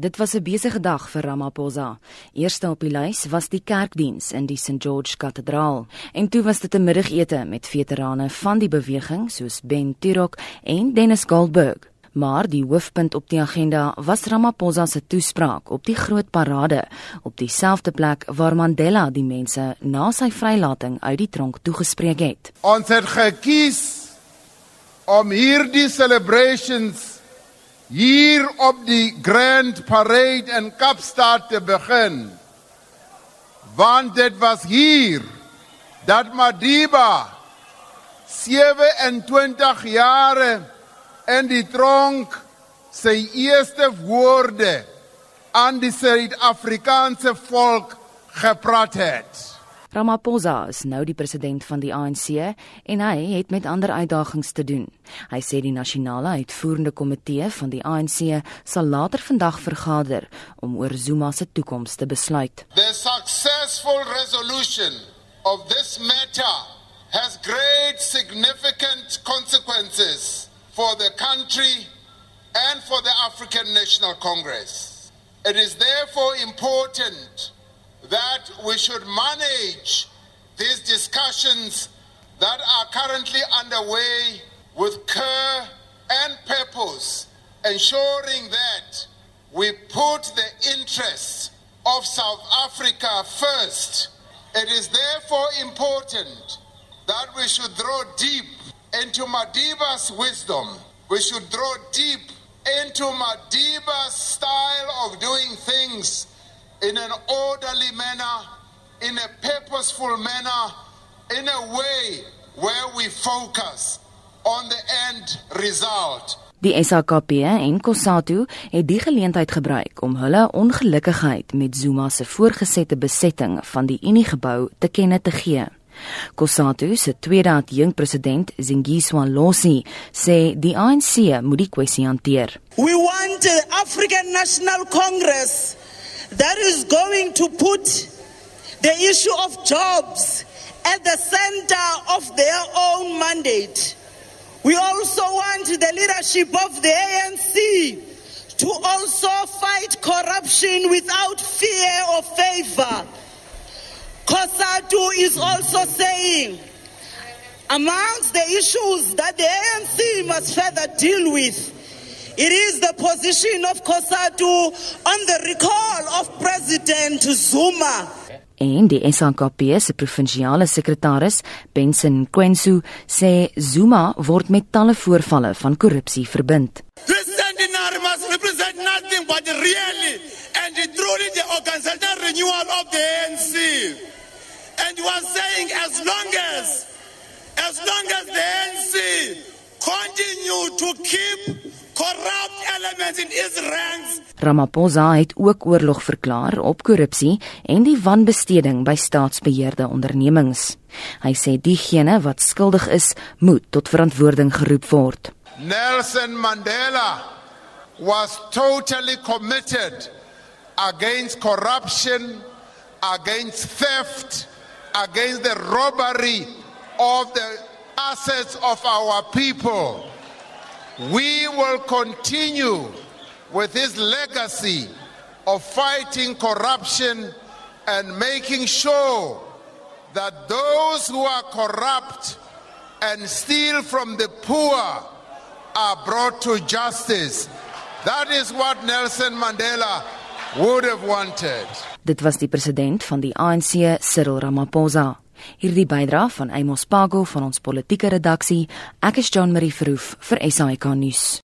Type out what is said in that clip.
Dit was 'n besige dag vir Ramaphosa. Eerste op die lys was die kerkdiens in die St George Kathedraal en toe was dit 'n middagete met veterane van die beweging soos Ben Turok en Dennis Goldberg. Maar die hoofpunt op die agenda was Ramaphosa se toespraak op die groot parade op dieselfde plek waar Mandela die mense na sy vrylating uit die tronk toegespreek het. Ons het gekies om hierdie celebrations hier op die Grand Parade in Kaapstad te begin. Want dit was hier dat Madiba 27 jare in die tronk sy eerste woorde aan die Suid-Afrikaanse volk gepraat het. Ramaphosa is nou die president van die ANC en hy het met ander uitdagings te doen. Hy sê die nasionale uitvoerende komitee van die ANC sal later vandag vergader om oor Zuma se toekoms te besluit. The successful resolution of this matter has great significant consequences for the country and for the African National Congress. It is therefore important that we should manage these discussions that are currently underway with care and purpose, ensuring that we put the interests of South Africa first. It is therefore important that we should draw deep into Madiba's wisdom. We should draw deep into Madiba's style of doing things in an orderly manner, in a purposeful manner, in a way where we focus on the end result. Die SAKP en Kosatu het die geleentheid gebruik om hulle ongelukkigheid met Zuma se voorgesette besetting van die Uniegebou te kenne te gee. Kosatu se tweede adjunk president, Zingiswa Losi, sê die ANC moet die kwessie hanteer. We want the African National Congress that is going to put the issue of jobs at the center of their own mandate. We also want the leadership of the ANC to also fight corruption without fear or favor. COSATU is also saying amongst the issues that the ANC must further deal with It is the position of COSATU on the recall of President Zuma. En die SANKP se provinsiale sekretaris, Benson Kwensu, sê Zuma word met talle voorvalle van korrupsie verbind. President Inari must represent nothing but really and truly the organizational renewal of the ANC. And you are saying as long as as long as the ANC continue to keep corrupt elements in his ranks. Ramaphosa het ook oorlog verklaar op korrupsie en die wanbesteding by staatsbeheerde ondernemings. Hy sê diegene wat skuldig is, moet tot verantwoording geroep word. Nelson Mandela was totally committed against corruption, against theft, against the robbery of the assets of our people. We will continue with his legacy of fighting corruption and making sure that those who are corrupt and steal from the poor are brought to justice. That is what Nelson Mandela would have wanted. Dit was die president van die ANC, Cyril Ramaphosa. Hierdie bydra van Amos Pago van ons politieke redaksie. Ek is John Marie Verhoef vir SAK nuus.